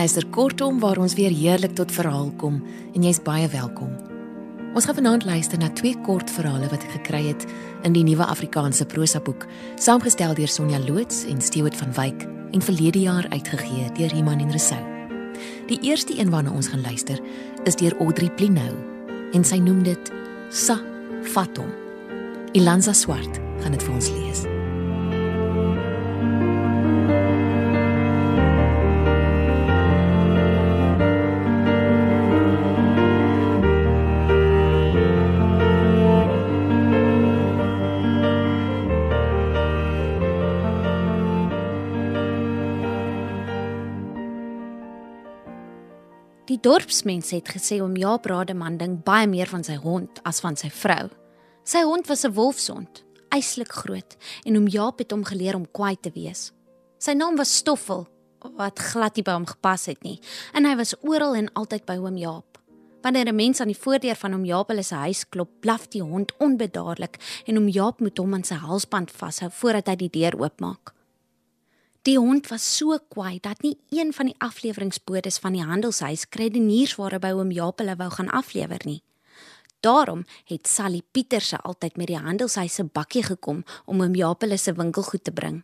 Luister kortom waar ons weer heerlik tot verhaal kom en jy's baie welkom. Ons gaan vanaand luister na twee kort verhale wat ek gekry het in die nuwe Afrikaanse prosa boek, saamgestel deur Sonja Loots en Stewart van Wyk en verlede jaar uitgegee deur Iman en Resou. Die eerste een waarna ons gaan luister is deur Audrey Plinou en sy noem dit Sa Fatom. Ilanza Swart gaan dit vir ons lees. Dorpsmense het gesê om Jaap Rademan ding baie meer van sy hond as van sy vrou. Sy hond was 'n wolfshond, eislik groot, en oom Jaap het hom geleer om kwaai te wees. Sy naam was Stoffel, wat glad nie by hom gepas het nie, en hy was oral en altyd by oom Jaap. Wanneer 'n mens aan die voordeur van oom Jaap se huis klop, blaf die hond onbedaarlik en oom Jaap moet hom aan sy halsband vashou voordat hy die deur oopmaak. Die hond was so kwaai dat nie een van die afleweringsbodes van die handelshuis krediniersware by oom Jaap hulle wou gaan aflewer nie. Daarom het Sally Pieterse altyd met die handelshuis se bakkie gekom om oom Jaap hulle se winkelgoed te bring.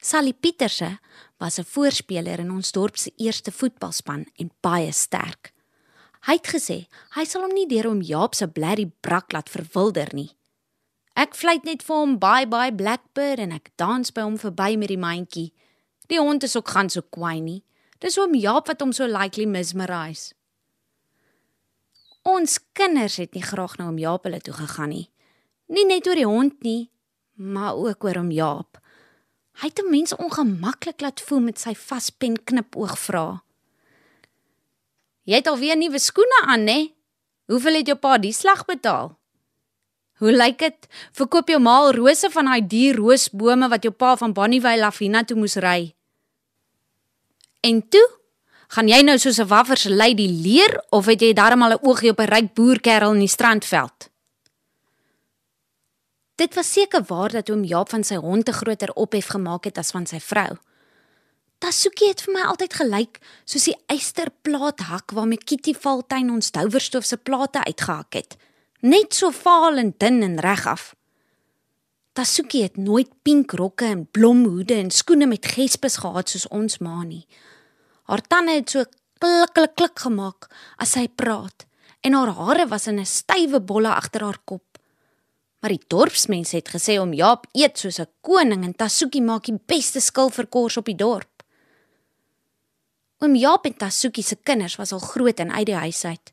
Sally Pieterse was 'n voorspeler in ons dorp se eerste voetbalspan en baie sterk. Hy het gesê hy sal hom nie deur oom Jaap se blerrie brak laat verwilder nie. Ek fluit net vir hom bye bye blackbird en ek dans by hom verby met die mandjie. Die hond is ook gaan so kwaai nie. Dis oom Jaap wat hom so likely mesmerise. Ons kinders het nie graag na oom Jaap hulle toe gegaan nie. Nie net oor die hond nie, maar ook oor oom Jaap. Hy het mense ongemaklik laat voel met sy vaspen knipoog vra. Jy het alweer nuwe skoene aan, né? Hoeveel het jou pa die slag betaal? Hoe lyk dit? Verkoop jou ma al rose van daai duur roosbome wat jou pa van Bonnievale af hiernatoe moes ry? En toe, gaan jy nou soos 'n waffers lady leer of het jy darmal 'n oogie op 'n ryk boerkerel in die strandveld? Dit was seker waar dat oom Jaap van sy hond te groter ophef gemaak het as van sy vrou. Tasuki het vir my altyd gelyk soos die eysterplaat hak waarmee Kitty Valtuin ons douwerstoof se plate uitgehak het. Net so vaal en dun en regaf. Tasuki het nooit pink rokke en blomhoede en skoene met gespes gehad soos ons ma nie. Haar tande het so klik klik klik gemaak as sy praat en haar hare was in 'n stywe bolle agter haar kop. Maar die dorpsmense het gesê om Jaap eet soos 'n koning en Tasuki maak die beste skilverkors op die dorp. Oom Jaap en Tasuki se kinders was al groot en uit die huis uit.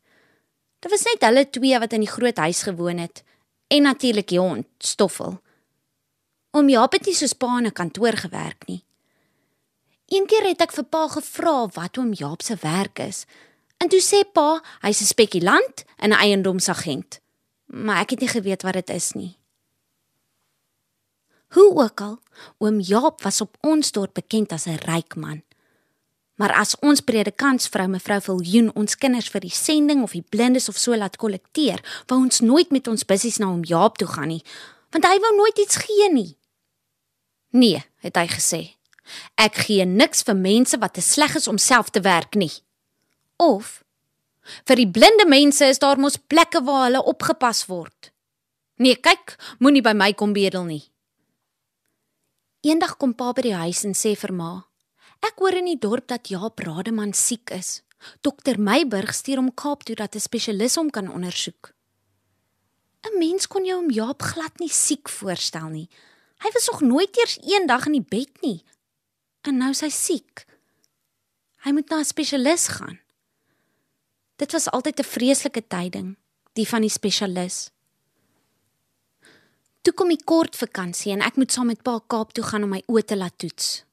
Dit was net hulle twee wat in die groot huis gewoon het en natuurlik die hond, Stoffel. Oom Jaap het nie soos pa in 'n kantoor gewerk nie. Eendag het ek vir pa gevra wat oom Jaap se werk is. En toe sê pa, hy's 'n spekulant en 'n eiendomsagent. Maar ek het nie geweet wat dit is nie. Hoe ook al, oom Jaap was op ons dorp bekend as 'n ryk man. Maar as ons predikantsvrou mevrou Viljoen ons kinders vir die sending of die blindes of so laat kollekteer, wou ons nooit met ons bussies na oom Jaap toe gaan nie, want hy wou nooit iets gee nie. Nee, het hy gesê. Ek gee niks vir mense wat te sleg is om self te werk nie. Of vir die blinde mense is daar mos plekke waar hulle opgepas word. Nee, kyk, moenie by my kom bedel nie. Eendag kom pa by die huis en sê vir ma: "Ek hoor in die dorp dat Jaap Rademan siek is. Dokter Meiburg stuur hom Kaap toe dat 'n spesialis hom kan ondersoek." 'n Mens kon jou om Jaap glad nie siek voorstel nie. Hy was nog nooit eers een dag in die bed nie en nou sy siek. Hy moet na 'n spesialis gaan. Dit was altyd 'n vreeslike tyding, die van die spesialis. Toe kom die kort vakansie en ek moet saam met pa Kaap toe gaan om my oë te laat toets.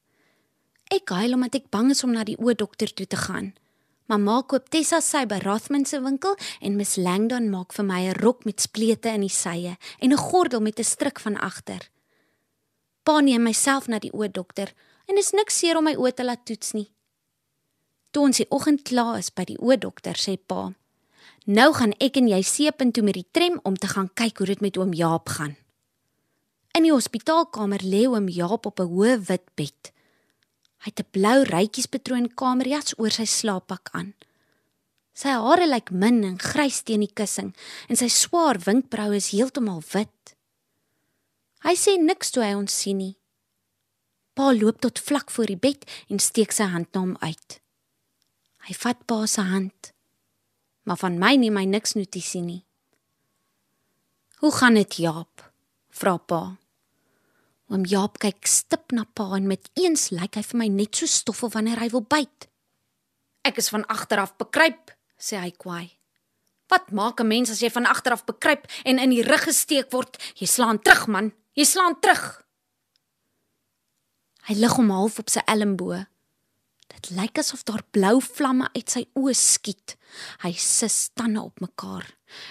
Ek huil omdat ek bang is om na die oogdokter toe te gaan. Mamma koop Tessa sy by Rothman se winkel en Miss Langdon maak vir my 'n rok met splete in die sye en 'n gordel met 'n stryk van agter. Pa neem myself na die oogdokter en is niks seer om my oë te laat toets nie. Toe ons die oggend klaar is by die oogdokter, sê pa: "Nou gaan ek en jy seepunt toe met die tram om te gaan kyk hoe dit met oom Jaap gaan." In die hospitaalkamer lê oom Jaap op 'n hoë wit bed. Hy het 'n blou rytjiespatroon kamerjas oor sy slaappak aan. Sy hare lyk min en grys teen die kussing en sy swaar wenkbroue is heeltemal wit. Hy sê niks toe hy ons sien nie. Pa loop tot vlak voor die bed en steek sy hand na hom uit. Hy vat pa se hand. Maar van my neem hy niks notisie nie. Hoe gaan dit, Jaap? vra pa. Oom Jaap kyk stip na pa en met eens lyk hy vir my net so stoffel wanneer hy wil byt. Ek is van agter af bekruip, sê hy kwaai. Wat maak 'n mens as jy van agter af bekruip en in die rug gesteek word? Jy slaan terug, man. Jy slaan terug. Hy lig hom half op sy elmboë. Dit lyk asof daar blou vlamme uit sy oë skiet. Hy sis tande op mekaar.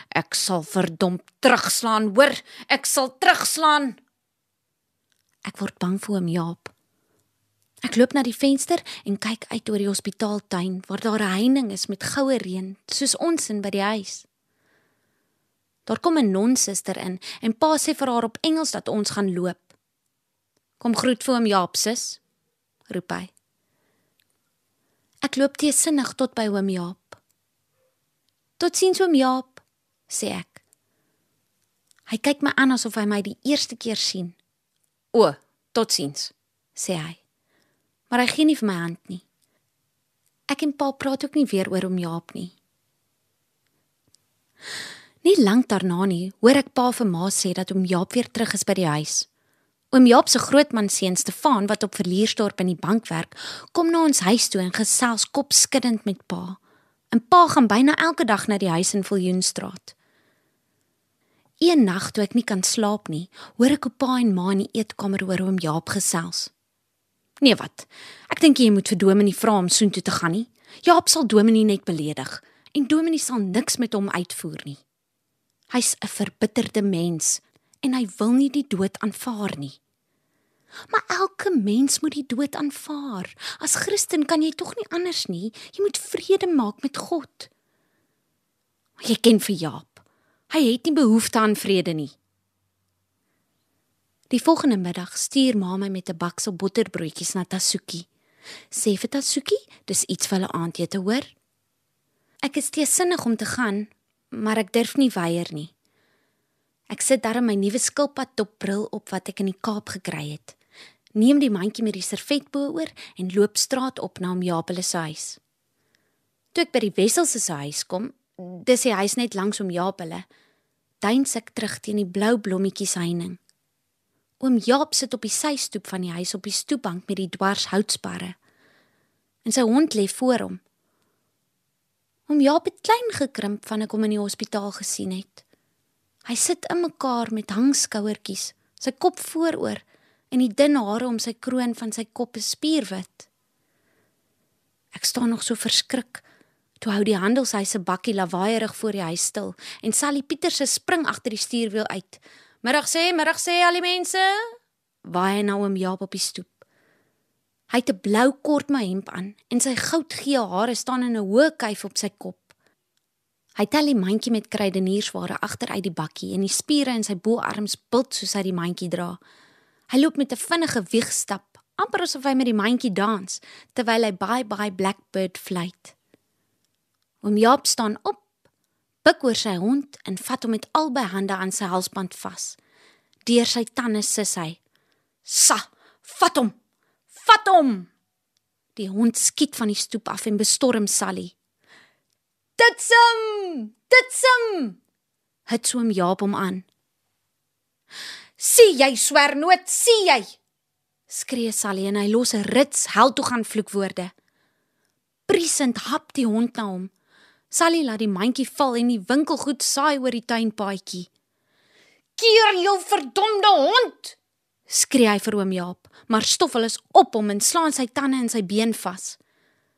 Ek sal verdomp terugslaan, hoor? Ek sal terugslaan. Ek word bang vir hom, Jaap. Ek loop na die venster en kyk uit oor die hospitaaltuin waar daar 'n heining is met goue reën, soos ons in by die huis. Daar kom 'n nonsuster in en pa sê vir haar op Engels dat ons gaan loop. Kom groet vir hom Jaap sis, roep hy. Ek loop te sinnig tot by oom Jaap. Totsiens oom Jaap, sê ek. Hy kyk my aan asof hy my die eerste keer sien. O, totsiens, sê hy. Maar hy gee nie vir my hand nie. Ek en pa praat ook nie weer oor oom Jaap nie. Nie lank daarna nie, hoor ek pa vir ma sê dat oom Jaap weer terug is by die huis. Oom Jaap se grootman seun Stefan wat op Verliersdorp in die bank werk, kom na ons huis toe en gesels kopskuddend met pa. En pa gaan byna elke dag na die huis in Viljoenstraat. Een nag toe ek nie kan slaap nie, hoor ek hoe pa en ma in die eetkamer oor oom Jaap gesels. Nee wat? Ek dink jy moet vir Dominie vra om soontoe te gaan nie. Jaap sal Dominie net beledig en Dominie sal niks met hom uitvoer nie. Hy's 'n verbitterde mens en hy wil nie die dood aanvaar nie. Maar elke mens moet die dood aanvaar. As Christen kan jy tog nie anders nie. Jy moet vrede maak met God. Jy ken vir Jaap. Hy het nie behoefte aan vrede nie. Die volgende middag stuur ma my met 'n baksel botterbroodjies na Tasuki. Sê vir Tasuki, dis iets vir hulle aandete, hoor? Ek is te sinnig om te gaan, maar ek durf nie weier nie. Ek sit daar in my nuwe skilpad topbril op wat ek in die Kaap gekry het neem die mandjie met die servet bo-oor en loop straat op na hom Japele se huis. Toe ek by die Wessels se huis kom, dis die huis net langs om Japele, duins ek terug teen die blou blommetjies heining. Oom Jaap sit op die systoep van die huis op die stoepbank met die dwarshoutssparre. En sy hond lê voor hom. Oom Jaap het klein gekrimp van ek hom in die hospitaal gesien het. Hy sit in mekaar met hangskouertjies, sy kop vooroor en die dun hare om sy kroon van sy kop is spierwit. Ek staan nog so verskrik. Toe hou die handelshuis se bakkie lawaaierig voor die huis stil en Sally Pieters se spring agter die stuurwiel uit. Middag sê, middag sê al die mense. Waai nou om Jaap op die stoep. Hy het 'n blou kort my hemp aan en sy goudgee hare staan in 'n hoë kuif op sy kop. Hy tel die mandjie met kruideniersware agter uit die bakkie en die spiere in sy boarms bult soos hy die mandjie dra. Hy loop met 'n vinnige wiegstap, amper asof hy met die mandjie dans, terwyl hy bye bye blackbird fluit. Oom Jaap staan op, buig oor sy hond en vat hom met albei hande aan sy halsband vas. Deur sy tande sis hy: "Sa, vat hom! Vat hom!" Die hond skiet van die stoep af en bestorm Sally. "Titsum! Titsum!" Het 'n Jaap hom aan. Sien jy swernoot, sien jy? skree Sally en hy los 'n rits hel toe gaan vloekwoorde. Priesend hap die hond na hom. Sally laat die mandjie val en die winkelgoed saai oor die tuinpaadjie. "Keer jou verdomde hond!" skree hy vir oom Jaap, maar Stoffel is op hom en slaan sy tande in sy been vas.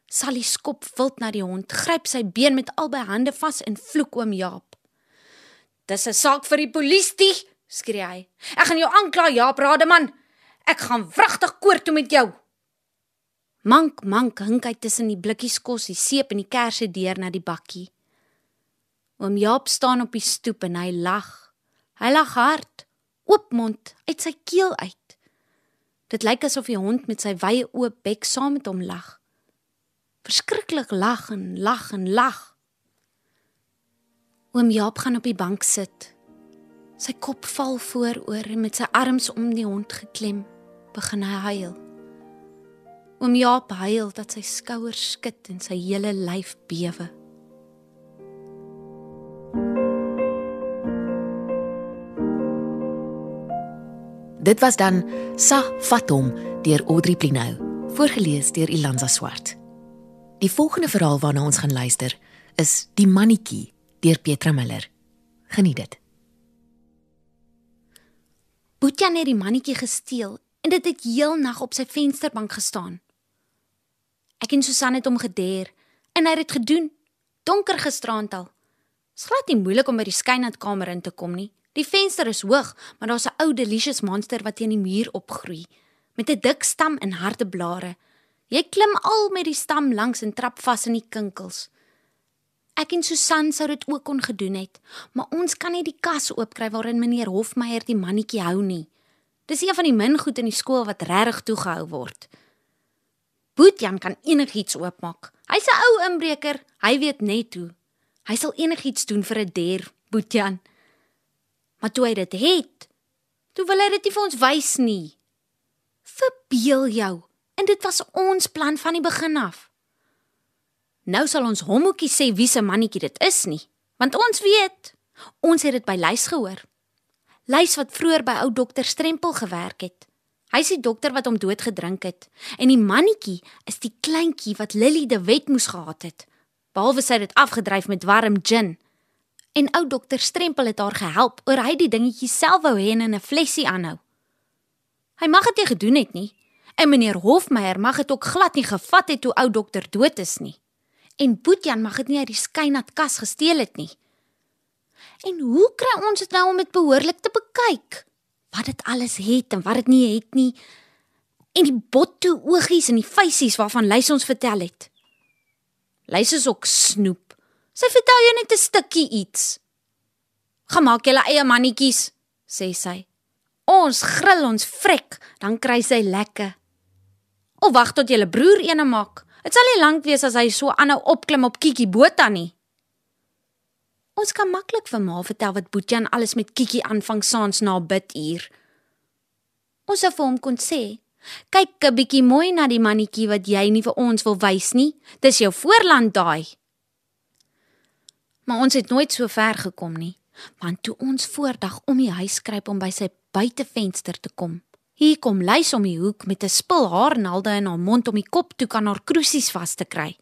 Sally skop wild na die hond, gryp sy been met albei hande vas en vloek oom Jaap. "Dis 'n saak vir die polisie!" skree hy. Ek gaan jou aankla, Jaap Rademan. Ek gaan wragtig koort toe met jou. Mank, mank hink hy tussen die blikkies kos, die seep en die kersse deur na die bakkie. Oom Jaap staan op die stoep en hy lag. Hy lag hard, oop mond uit sy keel uit. Dit lyk asof die hond met sy wye oop bek saam met hom lag. Verskriklik lag en lag en lag. Oom Jaap gaan op die bank sit. Sy kop val vooroor en met sy arms om die hond geklem, begin hy huil. Oom Jaap huil dat sy skouers skud en sy hele lyf bewe. Dit was dan Sa Fatom deur Audrey Plinou, voorgeles deur Ilanza Swart. Die volgende verhaal waarna ons gaan luister is Die mannetjie deur Petra Miller. Geniet dit. Boetjan het die mannetjie gesteel en dit het heel nag op sy vensterbank gestaan. Ek en Susan het hom gedeer en hy het dit gedoen donker gisteraand al. Dit is glad nie moeilik om by die skynatkamer in te kom nie. Die venster is hoog, maar daar's 'n ou delicious monster wat teen die muur opgroei met 'n dik stam en harde blare. Jy klim al met die stam langs en trap vas in die kinkels. Ek en Susan sou dit ook kon gedoen het, maar ons kan nie die kas oopkry waarin meneer Hofmeyer die mannetjie hou nie. Dis een van die min goed in die skool wat regtig toegehou word. Boetjan kan enigiets oopmaak. Hy's 'n ou inbreker, hy weet net hoe. Hy sal enigiets doen vir 'n dier, Boetjan. Maar toe hy dit het, toe wil hy dit nie vir ons wys nie. Verbeel jou, en dit was ons plan van die begin af. Nou sal ons hommetjie sê wie se mannetjie dit is nie, want ons weet. Ons het dit by Lys gehoor. Lys wat vroeër by ou dokter Strempel gewerk het. Hy is die dokter wat hom doodgedrink het en die mannetjie is die kleintjie wat Lily de Wet moes gehad het. Behalwe sy het dit afgedryf met warm gin en ou dokter Strempel het haar gehelp oor hy die dingetjie self wou hê in 'n flessie aanhou. Hy mag dit nie gedoen het nie. En meneer Hofmeyer mag dit ook glad nie gevat het toe ou dokter dood is nie. En Boetjan mag dit nie uit die skynat kas gesteel het nie. En hoe kry ons dit nou om dit behoorlik te bekyk? Wat dit alles het en wat dit nie het nie. En die botto oogies en die feisies waarvan Lys ons vertel het. Lys is ook snoep. Sy vertel jou net 'n stukkie iets. Gemaak julle eie mannetjies, sê sy. Ons grill ons vrek, dan kry sy lekker. Of wag tot julle broer eene maak. Dit sal nie lank wees as hy so aanhou opklim op Kiki Botha nie. Ons kan maklik vir ma vertel wat Boetjan alles met Kiki aanvang saans na biduur. Ons sou vir hom kon sê: "Kyk 'n bietjie mooi na die mannetjie wat jy nie vir ons wil wys nie. Dis jou voorland daai." Maar ons het nooit so ver gekom nie, want toe ons voordag om die huis kruip om by sy buitevenster te kom. Hier kom Lys om die hoek met 'n spul haarnaalde in haar mond om die kop toe kan haar kruisies vas te kry.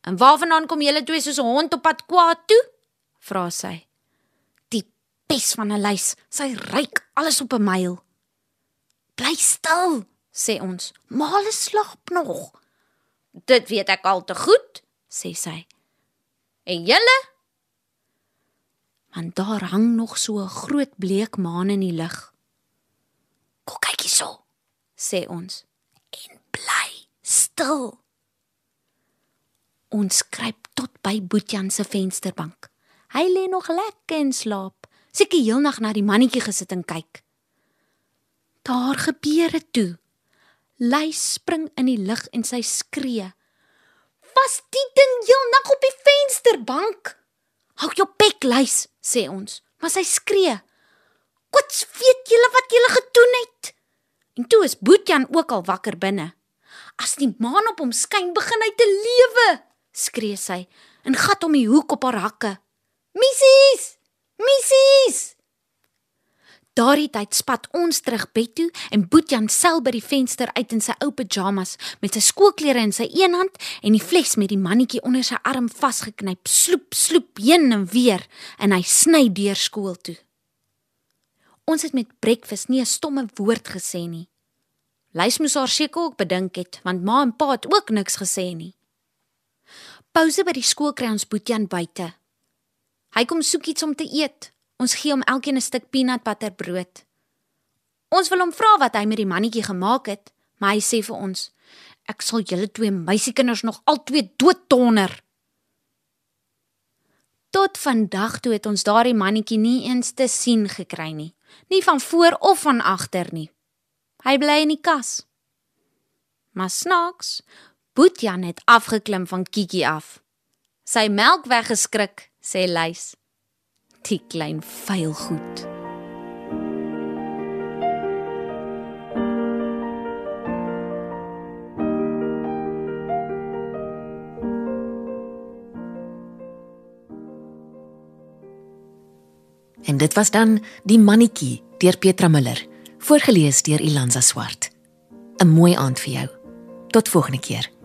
"En waarvandaan kom julle twee soos 'n hond op pad kwaad toe?" vra sy. "Die pes van 'n lys, sy ryk alles op 'n myl." "Bly stil," sê ons. "Male slaap nog." "Dit weet ek al te goed," sê sy. En julle? Want daar hang nog so 'n groot bleek maan in die lug. Kom kyk hierso, sê ons. En bly stil. Ons kruip tot by Boetjan se vensterbank. Hy lê nog lekker in slaap. Seker heelnag na die mannetjie gesit en kyk. Daar gebeur dit toe. Lys spring in die lug en sy skree was die ding heel nag op die vensterbank. Hou jou bek, luis, sê ons. Maar sy skree. "Wat weet julle wat julle gedoen het?" En toe is Boetjan ook al wakker binne. "As die maan op hom skyn, begin hy te lewe," skree sy en gat om die hoek op haar hakke. "Missies! Missies!" Daardie tyd spat ons terug bed toe en Boetjan sel by die venster uit in sy ou pyjamas met sy skoolklere in sy een hand en die fles met die mannetjie onder sy arm vasgeknyp. Sloep, sloep heen en weer en hy sny deur skool toe. Ons het met breakfast nie 'n stomme woord gesê nie. Lys moes haar seker ook bedink het want ma en pa het ook niks gesê nie. Pouse by die skool kry ons Boetjan buite. Hy kom soek iets om te eet. Ons gee hom elkeen 'n stuk peanut butter brood. Ons wil hom vra wat hy met die mannetjie gemaak het, maar hy sê vir ons: "Ek sal julle twee meisiekinders nog altyd dooddonder." Tot vandag toe het ons daardie mannetjie nie eens te sien gekry nie, nie van voor of van agter nie. Hy bly in die kas. Maar snaaks, Boetjan het afgeklim van Kiki af. Sy melk weggeskrik, sê Lys. Die klein vuil goed. En dit was dan Die mannetjie deur Petra Miller, voorgeles deur Ilanza Swart. 'n Mooi aand vir jou. Tot volgende keer.